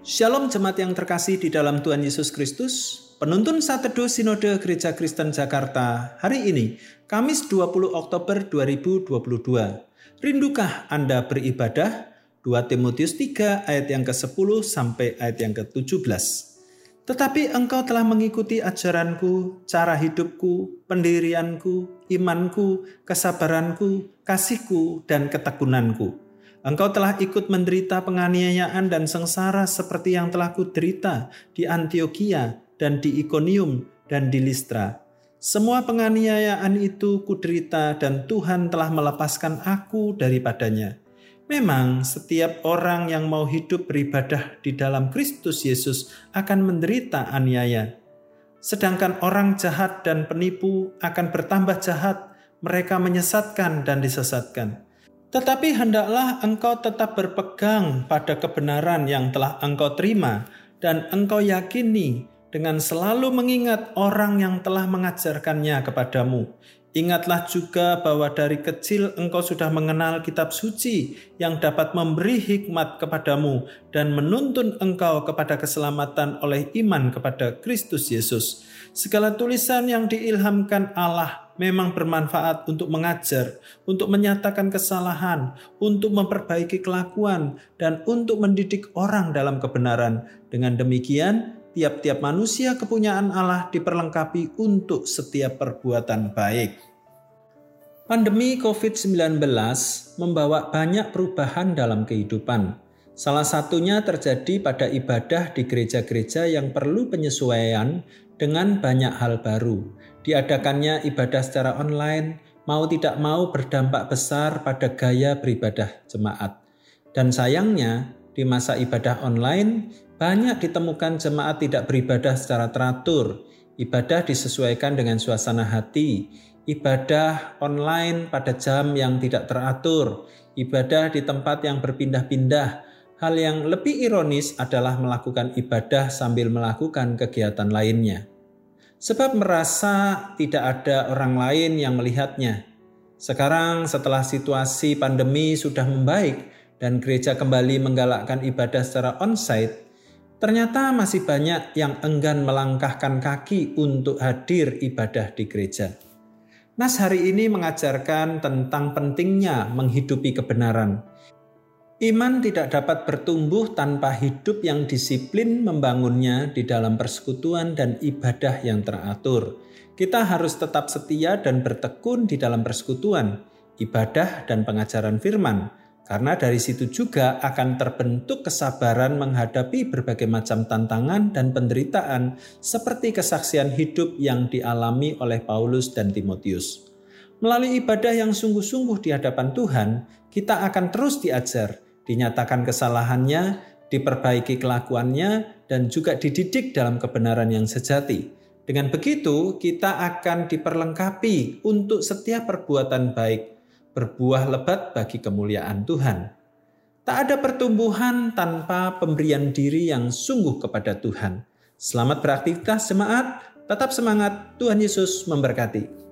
Shalom jemaat yang terkasih di dalam Tuhan Yesus Kristus. Penuntun saat teduh Sinode Gereja Kristen Jakarta hari ini, Kamis 20 Oktober 2022. Rindukah Anda beribadah? 2 Timotius 3 ayat yang ke-10 sampai ayat yang ke-17. Tetapi engkau telah mengikuti ajaranku, cara hidupku, pendirianku, imanku, kesabaranku, kasihku, dan ketekunanku Engkau telah ikut menderita penganiayaan dan sengsara seperti yang telah kuderita di Antioquia dan di Iconium dan di Listra. Semua penganiayaan itu kuderita dan Tuhan telah melepaskan aku daripadanya. Memang setiap orang yang mau hidup beribadah di dalam Kristus Yesus akan menderita aniaya. Sedangkan orang jahat dan penipu akan bertambah jahat, mereka menyesatkan dan disesatkan. Tetapi hendaklah engkau tetap berpegang pada kebenaran yang telah engkau terima dan engkau yakini dengan selalu mengingat orang yang telah mengajarkannya kepadamu. Ingatlah juga bahwa dari kecil engkau sudah mengenal kitab suci yang dapat memberi hikmat kepadamu dan menuntun engkau kepada keselamatan oleh iman kepada Kristus Yesus. Segala tulisan yang diilhamkan Allah memang bermanfaat untuk mengajar, untuk menyatakan kesalahan, untuk memperbaiki kelakuan, dan untuk mendidik orang dalam kebenaran. Dengan demikian, tiap-tiap manusia kepunyaan Allah diperlengkapi untuk setiap perbuatan baik. Pandemi COVID-19 membawa banyak perubahan dalam kehidupan. Salah satunya terjadi pada ibadah di gereja-gereja yang perlu penyesuaian dengan banyak hal baru. Diadakannya ibadah secara online mau tidak mau berdampak besar pada gaya beribadah jemaat. Dan sayangnya, di masa ibadah online banyak ditemukan jemaat tidak beribadah secara teratur. Ibadah disesuaikan dengan suasana hati. Ibadah online pada jam yang tidak teratur. Ibadah di tempat yang berpindah-pindah. Hal yang lebih ironis adalah melakukan ibadah sambil melakukan kegiatan lainnya sebab merasa tidak ada orang lain yang melihatnya. Sekarang, setelah situasi pandemi sudah membaik dan gereja kembali menggalakkan ibadah secara onsite, ternyata masih banyak yang enggan melangkahkan kaki untuk hadir ibadah di gereja. Nas hari ini mengajarkan tentang pentingnya menghidupi kebenaran. Iman tidak dapat bertumbuh tanpa hidup yang disiplin membangunnya di dalam persekutuan dan ibadah yang teratur. Kita harus tetap setia dan bertekun di dalam persekutuan, ibadah, dan pengajaran firman, karena dari situ juga akan terbentuk kesabaran menghadapi berbagai macam tantangan dan penderitaan, seperti kesaksian hidup yang dialami oleh Paulus dan Timotius. Melalui ibadah yang sungguh-sungguh di hadapan Tuhan, kita akan terus diajar dinyatakan kesalahannya, diperbaiki kelakuannya, dan juga dididik dalam kebenaran yang sejati. Dengan begitu, kita akan diperlengkapi untuk setiap perbuatan baik, berbuah lebat bagi kemuliaan Tuhan. Tak ada pertumbuhan tanpa pemberian diri yang sungguh kepada Tuhan. Selamat beraktivitas jemaat, tetap semangat, Tuhan Yesus memberkati.